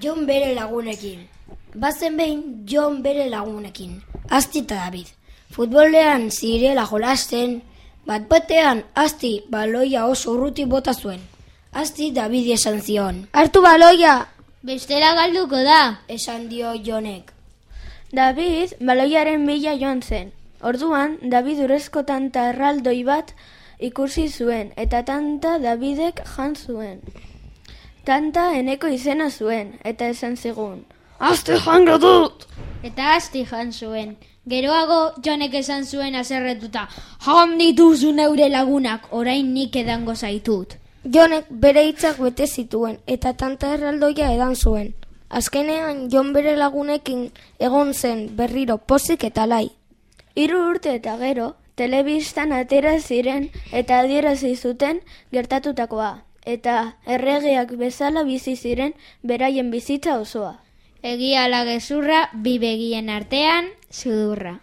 Jon bere lagunekin. Bazen behin Jon bere lagunekin. Asti eta David. Futbolean zirela jolasten, bat batean asti baloia oso urruti bota zuen. Asti David esan zion. Hartu baloia! Bestela galduko da. Esan dio Jonek. David baloiaren bila joan zen. Orduan, David urezko tanta erraldoi bat ikusi zuen, eta tanta Davidek jan zuen. Tanta eneko izena zuen, eta esan zigun. Azte jango dut! Eta asti jan zuen. Geroago jonek esan zuen azerretuta. Jan dituzu neure lagunak, orain nik edango zaitut. Jonek bere hitzak bete zituen, eta tanta erraldoia edan zuen. Azkenean, Jon bere lagunekin egon zen berriro pozik eta lai. Hiru urte eta gero, telebistan atera ziren eta adierazi zuten gertatutakoa. Eta erregeak bezala bizi ziren beraien bizitza osoa. Egia ala gezurra, bi begien artean, sudurra.